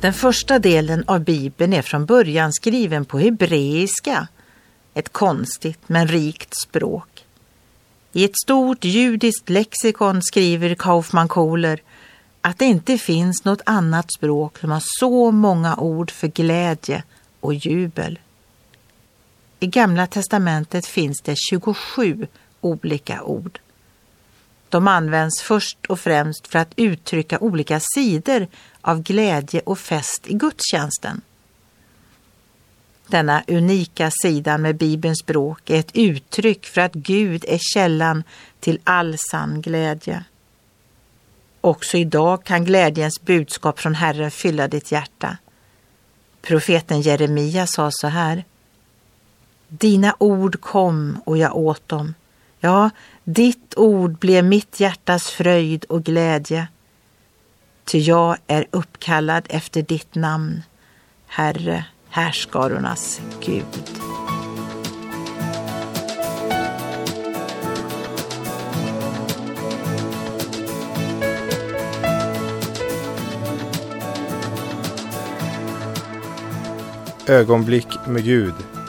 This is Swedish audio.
Den första delen av Bibeln är från början skriven på hebreiska, ett konstigt men rikt språk. I ett stort judiskt lexikon skriver Kaufmann Kohler att det inte finns något annat språk som har så många ord för glädje och jubel. I Gamla testamentet finns det 27 olika ord. De används först och främst för att uttrycka olika sidor av glädje och fest i gudstjänsten. Denna unika sida med Bibelns språk är ett uttryck för att Gud är källan till all sann glädje. Också idag kan glädjens budskap från Herren fylla ditt hjärta. Profeten Jeremia sa så här. Dina ord kom och jag åt dem. Ja, ditt ord blev mitt hjärtas fröjd och glädje. Ty jag är uppkallad efter ditt namn, Herre, härskarornas Gud. Ögonblick med Gud